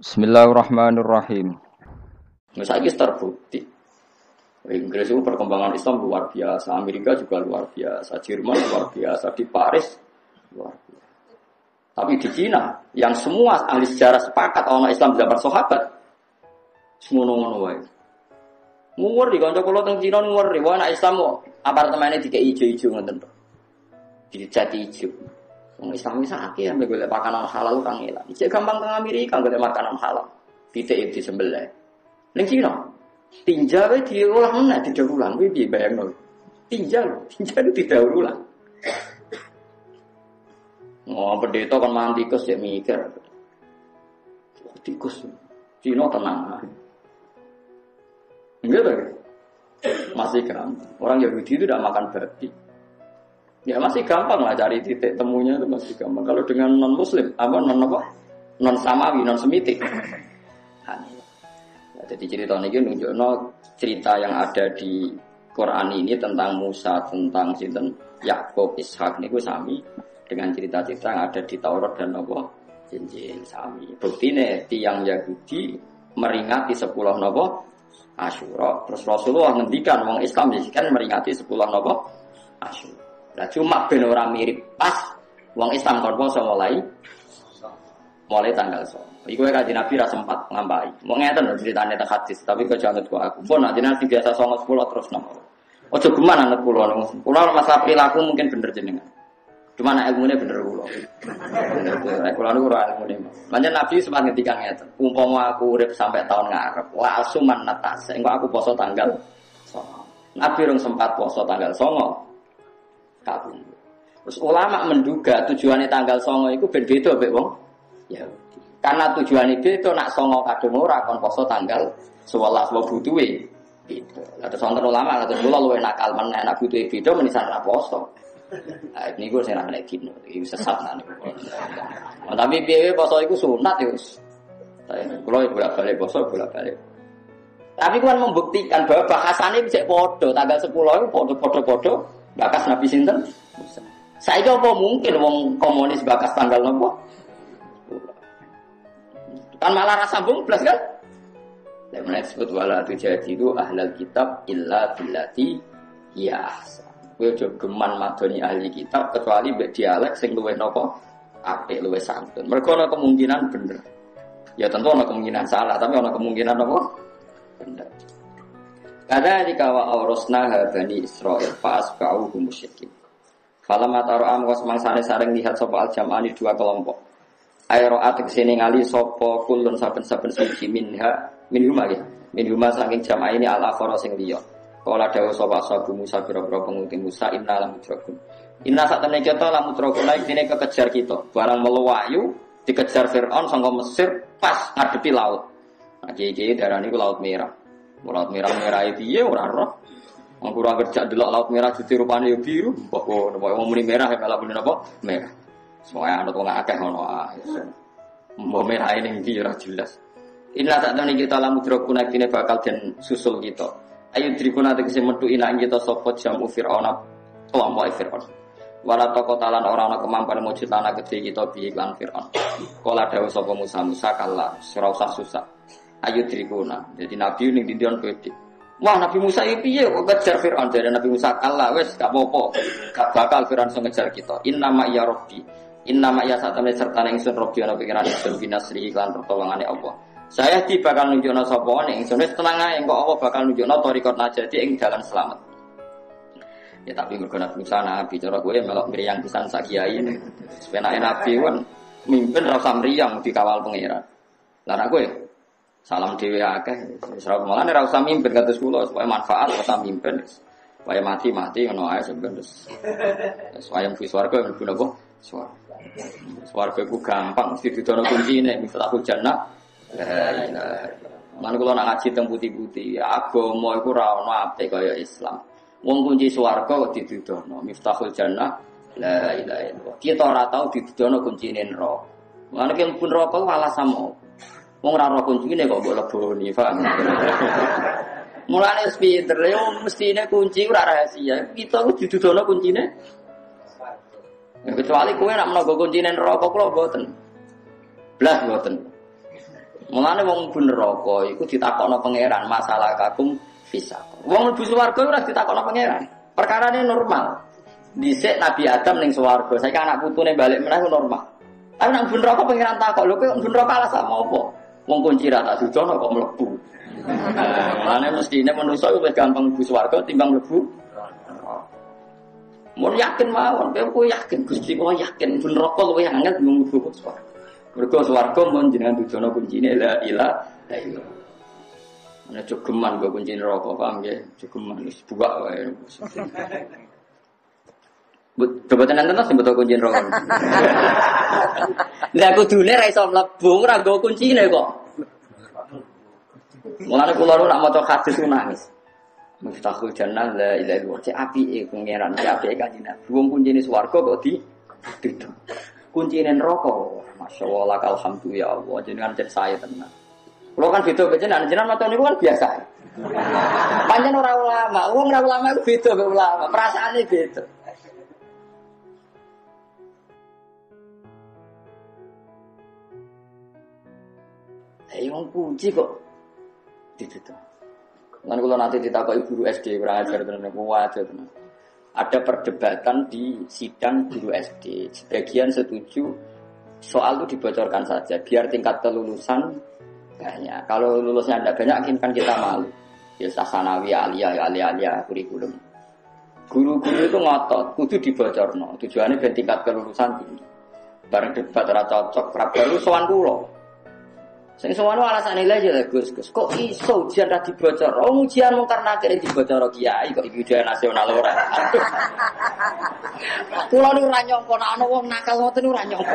Bismillahirrahmanirrahim. Misalnya terbukti. Inggris itu perkembangan Islam luar biasa, Amerika juga luar biasa, Jerman luar biasa, di Paris luar biasa. Tapi di Cina, yang semua ahli sejarah sepakat orang Islam zaman sahabat, semua ngono wae. Ngurri kanca kula teng Cina ngurri, wah anak Islam kok apartemennya tiga ijo-ijo ngoten tok. Dijati ijo. Wong Islam bisa akeh ambek golek makanan halal kang enak. Iki gampang teng Amerika golek makanan halal. Titik di sembelih. Ning Cina, tinja wae diolah meneh didaur ulang. Kuwi piye bayangno? Tinja tinja itu didaur ulang. Oh, pendeta kan mangan tikus ya mikir. Tikus. Cina tenang. Enggak. Masih gampang. Orang Yahudi itu tidak makan babi. Ya masih gampang lah cari titik temunya itu masih gampang. Kalau dengan non muslim, apa non apa? Non samawi, non semitik. Nah, ya, jadi cerita ini nunjuk no, cerita yang ada di Quran ini tentang Musa, tentang sinten Yakub, Ishak niku sami dengan cerita-cerita yang ada di Taurat dan apa Injil sami. Bukti nih tiang Yahudi meringati sepuluh nopo Asyura. Terus Rasulullah ngendikan wong Islam kan meringati sepuluh nopo Asyura. Nah cuma ben orang mirip pas wong Islam kon poso mulai mulai tanggal so. Iku ya kaji Nabi sempat ngambai. Mau ngeten lho ceritanya tentang hadis, tapi kau jangan ku aku. Pun nanti nanti biasa songo sepuluh terus nopo. Ojo geman anak pulau nong. Pulau masalah perilaku mungkin bener jenengan. Cuma anak ilmunya bener pulau. Pulau nu ora ilmunya. Manjen Nabi sempat ngendikan ngeten. Umpama aku urip sampai tahun ngarep, wa asuman natas. Engko aku poso tanggal. Nabi rong sempat poso tanggal songo kabur. Terus ulama menduga tujuannya tanggal songo itu ben beda mbek wong ya. Karena tujuannya itu nak songo kadung ora kon poso tanggal 11 wa butuhe. Gitu. Lah terus ulama kata kula luwih nakal men enak butuhe beda menisan ra poso. Nah, ini gue sing nek kino, iki sesat nang nah, Tapi piye poso iku sunat ya wis. Kulo bolak-balik poso bolak-balik. Tapi kan membuktikan bahwa bahasannya bisa podo tanggal 10 itu podo-podo-podo Bakas Nabi sinten? Saya apa mungkin wong komunis bakas tanggal nopo? Kan malah rasa belas kan? Dan mulai disebut wala jadi itu ahlal kitab illa billati ya. Gue juga geman madoni ahli kitab kecuali be dialek sing luwe nopo ape luwe santun. Mereka ada kemungkinan bener. Ya tentu ada kemungkinan salah, tapi ada kemungkinan nopo bener. Kada di kawa aurosna bani Israel faas kau musyrikin. Falam ataro am was mangsane sareng lihat sopo al jam'ani dua kelompok. Aeroat ke sini ngali sopo kulun saben-saben suci minha minhuma ya. Minhuma saking jam'a ini al akhara sing liya. Kala dawuh sapa sabu Musa biro-biro penguti Musa inna lam mudrakun. Inna sak temne kita lam mudrakun laik dene kekejar kita. Barang meluwayu dikejar Firaun sangka Mesir pas ngadepi laut. Nah, darani ku laut merah. Laut merah merah itu ya orang roh. Wong kurang kerja delok laut merah jadi rupanya ya biru. Bahwa mau muni merah ya malah muni apa? Merah. Semuanya anut wong akeh ngono ae. Mau merah ini biru jelas. Inilah tak tahu kita lamu drokuna kini bakal dan susul kita. Ayo drikuna tegese metu ina kita sopot jam Fir'aun kelompok Fir'aun. Wala toko talan orang orang kemampuan mujud lana gede kita bi iklan Fir'aun. Kala dawu sapa Musa Musa kalah, usah susah ayu trikuna. Jadi Nabi ini dindion pede. Wah Nabi Musa itu piye kok ngejar Fir'aun Nabi Musa Allah wes gak popo gak bakal Fir'aun so ngejar kita. Inna ma ya Robbi. Inna ma ya temen serta ingsun Robbi ana pikiran ingsun binasri iklan pertolongane Allah. Saya di bakal nunjukno sapa ning ingsun wis tenang ae engko Allah bakal nunjukno torikot najati ing dalan selamat. Ya tapi mergo Nabi Musa nabi cara gue melok mriyang pisan sak ini. Sepenake nabi kan mimpin ra usah mriyang dikawal pangeran. Lah gue Salam dewi akeh. Serap malah nih rasa mimpin kata sekolah supaya manfaat rasa mimpin. Supaya mati mati ngono ae sebenarnya. Supaya mesti swarga mlebu napa? Swarga. Swarga ku gampang mesti didono kuncine miftahul jannah. La ilaha Mana kalau nak ngaji tentang putih-putih, agama rawon apa kaya Islam. Wong kunci swarga kok didudono, miftahul jannah. La ilaha illallah. Kita ora tau didudono kuncine neraka. Mana kan pun rokok malah sama. Wong ora roh kuncine kok mbok leboni, paham? Mulane speeder yo mestine kunci ora rahasia. Kita ku didudono kuncine. Ya, kecuali kowe nak menawa kuncine neraka kula mboten. Blas mboten. Mulane wong mlebu neraka iku ditakokno pangeran masalah kakum bisa. Wong mlebu swarga ora ditakokno pangeran. Perkarane normal. Dhisik Nabi Adam ning swarga, saiki anak putune balik meneh normal. Tapi nang mlebu neraka pangeran takok, lho kowe mlebu neraka alasan apa? Wong kunci ra tak sucono kok mlebu. Mulane mestine manusa wis gampang mlebu swarga timbang mlebu Mau yakin mawon, kowe yakin Gusti kok yakin ben neraka luwih angel mlebu swarga. Mergo swarga mun jenengan dudono kuncine la ilaha illallah. Ana jogeman kok kunci neraka, paham nggih? Jogeman wis buak wae. Coba tenan tenan sing betul kunci neraka. Lah kudune ra iso mlebu, ora nggo kuncine kok. Mulane kula nu nak maca hadis nangis. Miftahul jannah la ilaha illallah. Cek apike pangeran, cek apike kanjeng Nabi. Wong kuncine swarga kok di itu. Kuncine neraka Masya Allah, alhamdulillah ya Allah, jenengan jadi saya tenang. Kalau kan beda jenengan, jenengan mata ini kan biasa. Panjang orang ulama, uang orang ulama itu beda be ulama, perasaannya beda. Yang kunci kok ditutup. Kan kalau nanti ditakoi guru SD kurang ajar tenan, aja tenan. Ada perdebatan di sidang guru SD. Sebagian setuju soal itu dibocorkan saja biar tingkat kelulusan banyak. Kalau lulusnya tidak banyak kan kita malu. Ya sasanawi alia alia alia kurikulum. Guru-guru itu ngotot, kudu dibocorno. Tujuannya biar tingkat kelulusan tinggi. Bareng debat ora cocok, baru soal kulo. Sing sowan alasan nilai aja lah Gus Gus. Kok iso ujian ra dibocor? Oh ujian mau karena akhirnya dibocor kiai kok ujian nasional ora. Kulo nu ora nyangka nek ana wong nakal ngoten ora nyangka.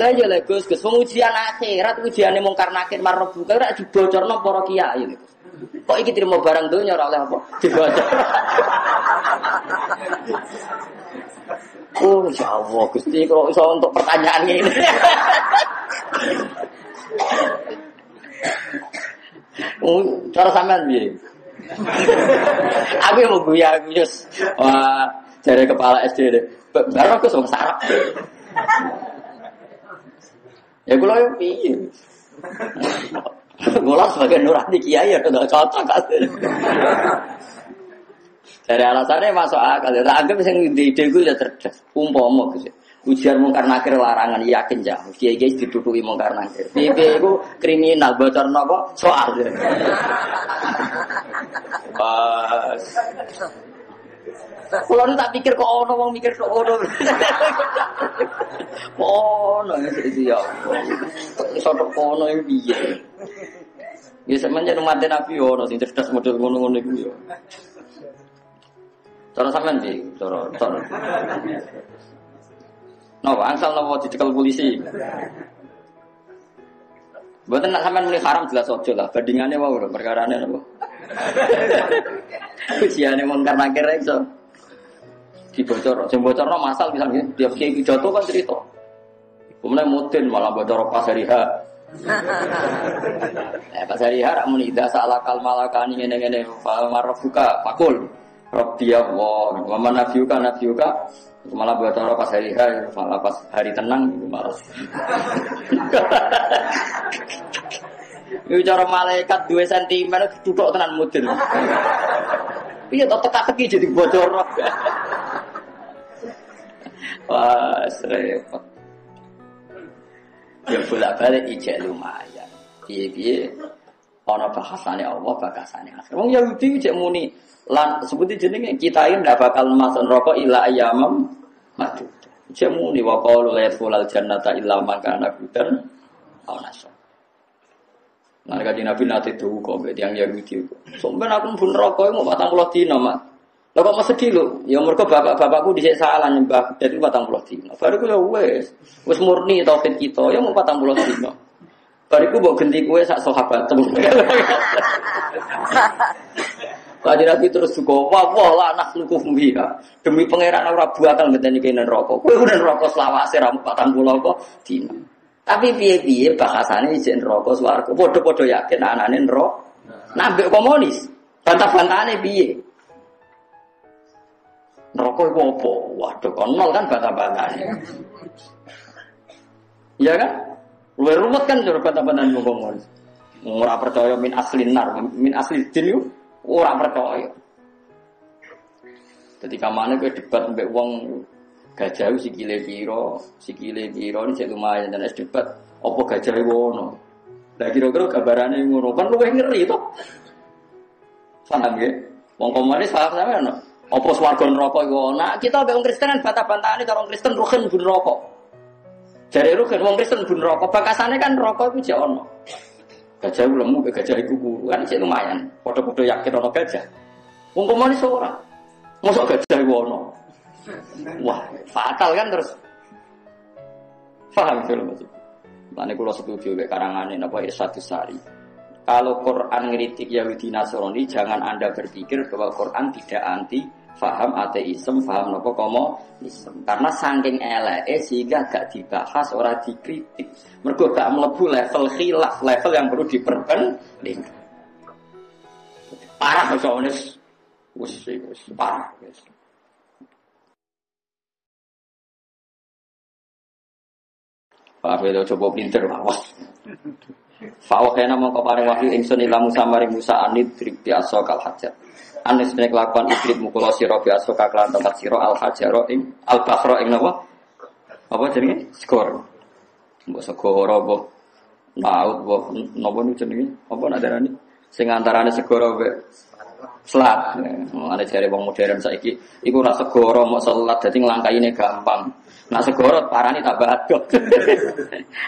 Lah ya lah Gus Gus wong ujian akhirat ujiane mung karena akhir marep buka ora dibocorno para kiai. Kok iki terima barang donya ora oleh apa? Dibocor. Oh ya Allah Gusti kalau iso untuk pertanyaan ini. Oh, cara sampean piye? Aku mau guya Gus. Wah, dari kepala SD deh. Baru aku wong sarap. Ya kula yo piye? Kula sebagai nurani kiai ya udah cocok kan. Dari alasannya masuk akal. Ya, anggap sing ide gue ya cerdas. Umpama gitu. Ujian mungkar nakir larangan yakin ya. Kiai kiai diduduki mungkar nakir. Piye itu kriminal bocor nopo soal. Pas. Kalau nu tak pikir kok ono wong mikir kok ono. Ono ya ya. Iso tok ono yang piye. Ya semenjak umat Nabi ono sing cerdas model ngono-ngono iku ya. Cara sampean di, cara cara. Napa angsal napa dicekel polisi? Buatan nak sampean muni haram jelas ojo lah. Bandingannya mau lho perkarane napa? Ujiane mungkar nakir iso. Dibocor, sing bocorno masal misalnya dia kiai jatuh kan cerita. Kemudian mudin malah bocor pas hari H. Eh pas hari H rak muni ida salah kal malakani ngene-ngene fa marofuka fakul. Rabbi Allah, wa mana nabiuka nabiuka malah buat orang pas hari hari, malah pas hari tenang itu malah. Ini cara malaikat dua sentimen duduk tenan mudin. Iya, tak teka teki jadi bocor. Wah, repot. Ya bolak balik ijek lumayan. Iya, iya. Ono bahasane Allah, bahasane akhir. Wong Yahudi cek muni lan seperti jenenge kita ini tidak bakal masuk neraka ila ayamam mati. Jemu ni wa qalu la yadkhulul jannata illa man kana hudan aw nasr. Nah, kaji Nabi nanti tuh kok yang Yahudi. Sampai aku pun rokok mau batang pulau dino mak. Lo kok sedih lo? Ya mereka bapak-bapakku di salah nyembah batang pulau dino. Baru gue wes wes murni tauhid kita ya mau batang pulau gue bawa ganti kue sak sahabat temen. Kaji Nabi terus juga, wah wah lah anak lukuh biha. Demi pangeran ora buatan ngenteni kene rokok. Kowe udah rokok selawase ra patang pulau kok dina. Tapi piye-piye bahasane izin rokok swarga. Padha-padha yakin anane neraka. Nambah komunis. Bantah-bantahane piye? Neraka iku apa? Waduh, kon nol kan bantah-bantahane. Iya kan? Luwe ruwet kan cara bantah-bantahan ngomong. Ora percaya min aslin nar, min asli jin yo ora percaya. Jadi kamane kowe debat mbek wong gajah sikile piro, sikile piro ini cek lumayan dan es debat apa gajah wono. Lah kira-kira gambarane ngono kan luwih ngeri to. Paham ya? Wong komune salah sama no. Apa swarga neraka iku ana? Kita wong Kristen kan bantah-bantahane karo Kristen ruhen bun neraka. Jare ruhen wong Kristen bun neraka, bakasane kan neraka iku jek ono. Gajah lemu ke gajah iku kan cek lumayan. Padha-padha yakin ono gajah. Wong komune ora. Mosok gajah iku ono. Wah, fatal kan terus. Paham itu maksud. Makanya kalau setuju kayak karangan ini apa Irsyadus Sari. Kalau Quran ngeritik Yahudi Nasrani, jangan anda berpikir bahwa Quran tidak anti faham ateisme, faham nopo komo ism. Karena saking elek sehingga gak dibahas, orang dikritik. Mereka gak melebu level khilaf, level yang perlu diperbanding. Parah soalnya, wus, wus, parah. Wus. Pak itu coba pinter, awas. Fawah kena mau kepada wahyu ingsun ila Musa mari Musa anid drib biasa kal hajar. Anis nek lakukan idrib mukula sira biasa kaklan tempat sira al hajaro ing al bakhra ing napa? Apa jenenge? Skor. Mbok segoro apa? Laut apa napa niku jenenge? Apa nak darani? Sing antarane segoro mbek selat. Ada cari wong modern saiki iku ora segoro mau selat dadi nglangkaine gampang. Nah segorot parani tambah adot.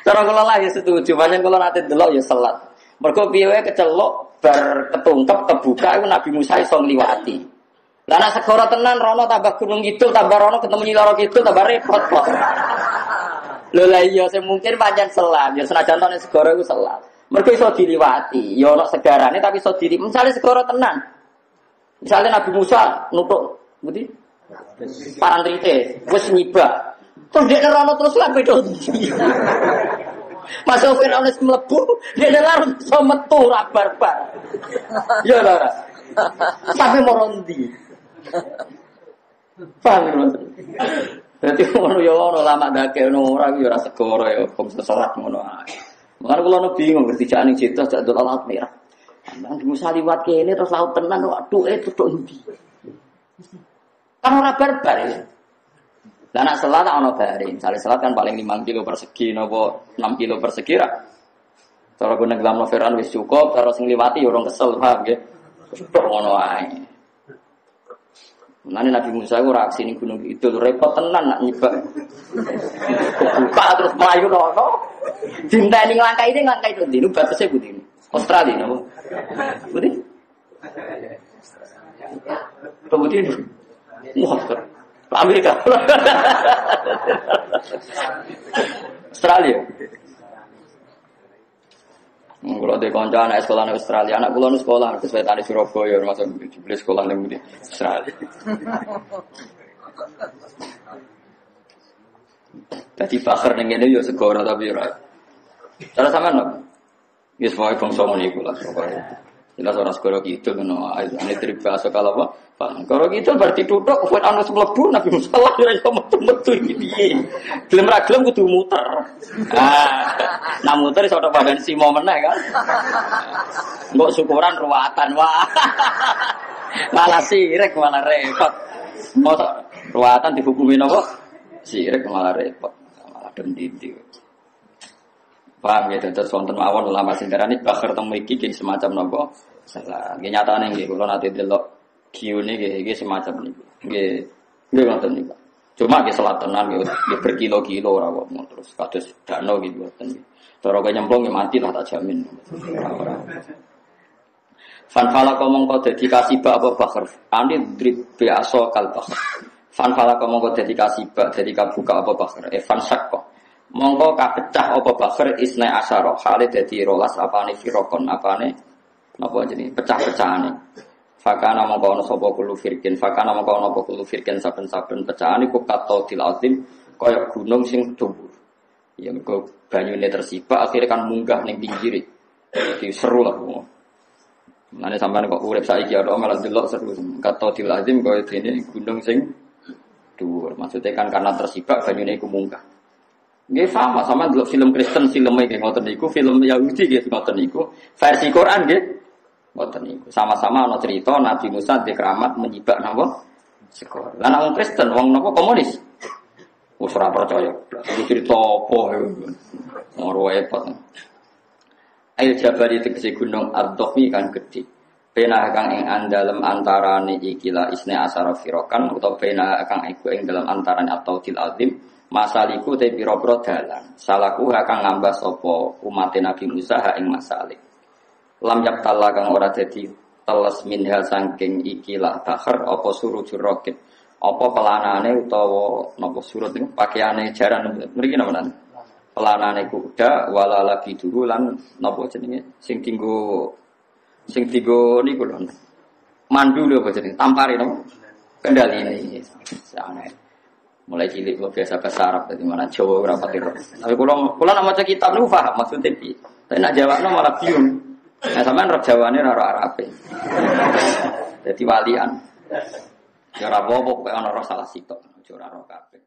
Cara kula lah ya setuju, banyak kula nanti delok ya selat. Mergo piye kecelok bar ketungkep kebuka itu Nabi Musa iso ngliwati. Lah nek segoro tenan rono tambah gunung itu tambah rono ketemu nyiloro itu tambah repot kok. Lho lah iya sing mungkin pancen selat, ya senajan nek segoro iku selat. Mergo iso diliwati, ya ono segarane tapi iso diri. Misalnya segoro tenan. Misalnya Nabi Musa nutuk ngerti? Parantrite, wis nyibak. Terus dia nerono terus lah beda. Masuk Fir'aun wis mlebu, dia nelar iso metu ra barbar. Ya ora. Sampai morondi. Paham? Jadi ngono ya ono lama dake ono ora ya ora segoro ya wong sesalat ngono ae. Makane kula bingung ngerti jak ning cita jak dol laut merah. Nang di Musa liwat kene terus laut tenan waduh eh tutuk ndi. Kan ora barbar ya. Lah nak selat ono bare. Misale selat kan paling 5 kilo persegi nopo 6 kilo persegi ra. Cara gue neglam noveran wis cukup, cara sing liwati ya orang kesel, paham ya? Cukup ngono ae. Nanti Nabi Musa itu reaksi ini gunung itu repot tenan nak nyebak. Buka terus melayu nono. Cinta ini ngelangkai ini ngelangkai itu. Ini batasnya budi. Australia nopo. Budi. Kemudian, wah, Amerika. Australia. Kalau di konco anak sekolah di Australia, anak kulo sekolah ke sekolah di Surabaya, masuk di sekolah di Australia. Jadi fakir ning ngene yo segoro tapi ora. Cara sama no. Ya semuanya bangsa meniku lah pokoknya. Jelas orang segoro gitu kan, ini terbiasa kalau apa? Kalau gitu berarti duduk, buat anak melebu, Nabi Musa lah yang iso metu-metu ini. Gelem ra gelem kudu muter. Ah, nah muter iso badan si momen kan. Mbok syukuran ruwatan wah. Malah sirek malah repot. Mau ruwatan dihukumi nopo? Malah repot. Malah dendindi. Paham ya, terus wonten mawon ulama sing darani bakar temu iki semacam nopo? Salah. Nggih nyatane nggih kula nate delok Kiune nggih semacam niku. Nggih nggih ngoten niku. Cuma nggih tenan nggih berkilo-kilo ora kok terus kados dano gitu mboten. Cara kaya nyemplung mati lah tak jamin. Fan fala komong kau dadi kasibah apa bakar. Ani drip biasa kal bakar. Fan fala komong kau dadi kasibah dadi kabuka apa bakar. Eh fan sakko. Mongko kapecah apa bakar isna asyara. Hale dadi rolas apane firokon apane. Napa jadi pecah-pecahane. Fakana mongko ono sapa kulo firkin, fakana mongko ono apa kulo firkin saben-saben pecahan iku kato til azim kaya gunung sing dhuwur. Ya mergo banyune tersibak akhirnya kan munggah ning pinggir. Jadi seru lah. Mane sampean kok urip saiki ada malah delok seru. Kato til azim kaya dene gunung sing dhuwur. Maksudnya kan karena tersibak banyune iku munggah. Nggih sama sama dulu film Kristen filmnya kayak ngoten niku, film Yahudi kayak ngoten niku, versi Quran nggih ngoten niku. Sama-sama ana cerita Nabi Musa di keramat menyibak napa sekor. Lah wong Kristen wong napa komunis. Wis ora percaya. Iki cerita apa Ora repot. Ail Jabal itu gunung Ad-Dhofmi kan gede. Pena kang ing andalem antarane ikilah isne asara firokan utawa pena kang iku ing dalam antarane atau til azim masaliku te pira-pira dalan. Salaku kang ngambah sapa umat Nabi Musa ha ing masalik. Lam yaktalla kang ora dadi teles minha saking ikilah bahar apa surujur rokib. Apa pelanane utawa napa surut niku pakaiane jaran mriki napa? Pelanane kuda wala lagi dulu lan napa jenenge sing tinggo Sing tiga niku lho. Mandu lho apa jenenge? Tampari napa? Kendali ini. Aneh. Mulai cilik kok biasa bahasa Arab tadi mana Jawa ora pati Tapi kula kula nak maca kitab niku paham maksudnya. Tapi nak jawabno malah bingung. Nah sampean roh Jawane ora roh Arabe. Jadi walian. Ya ora apa-apa ana roh salah sitok, ora roh kabeh.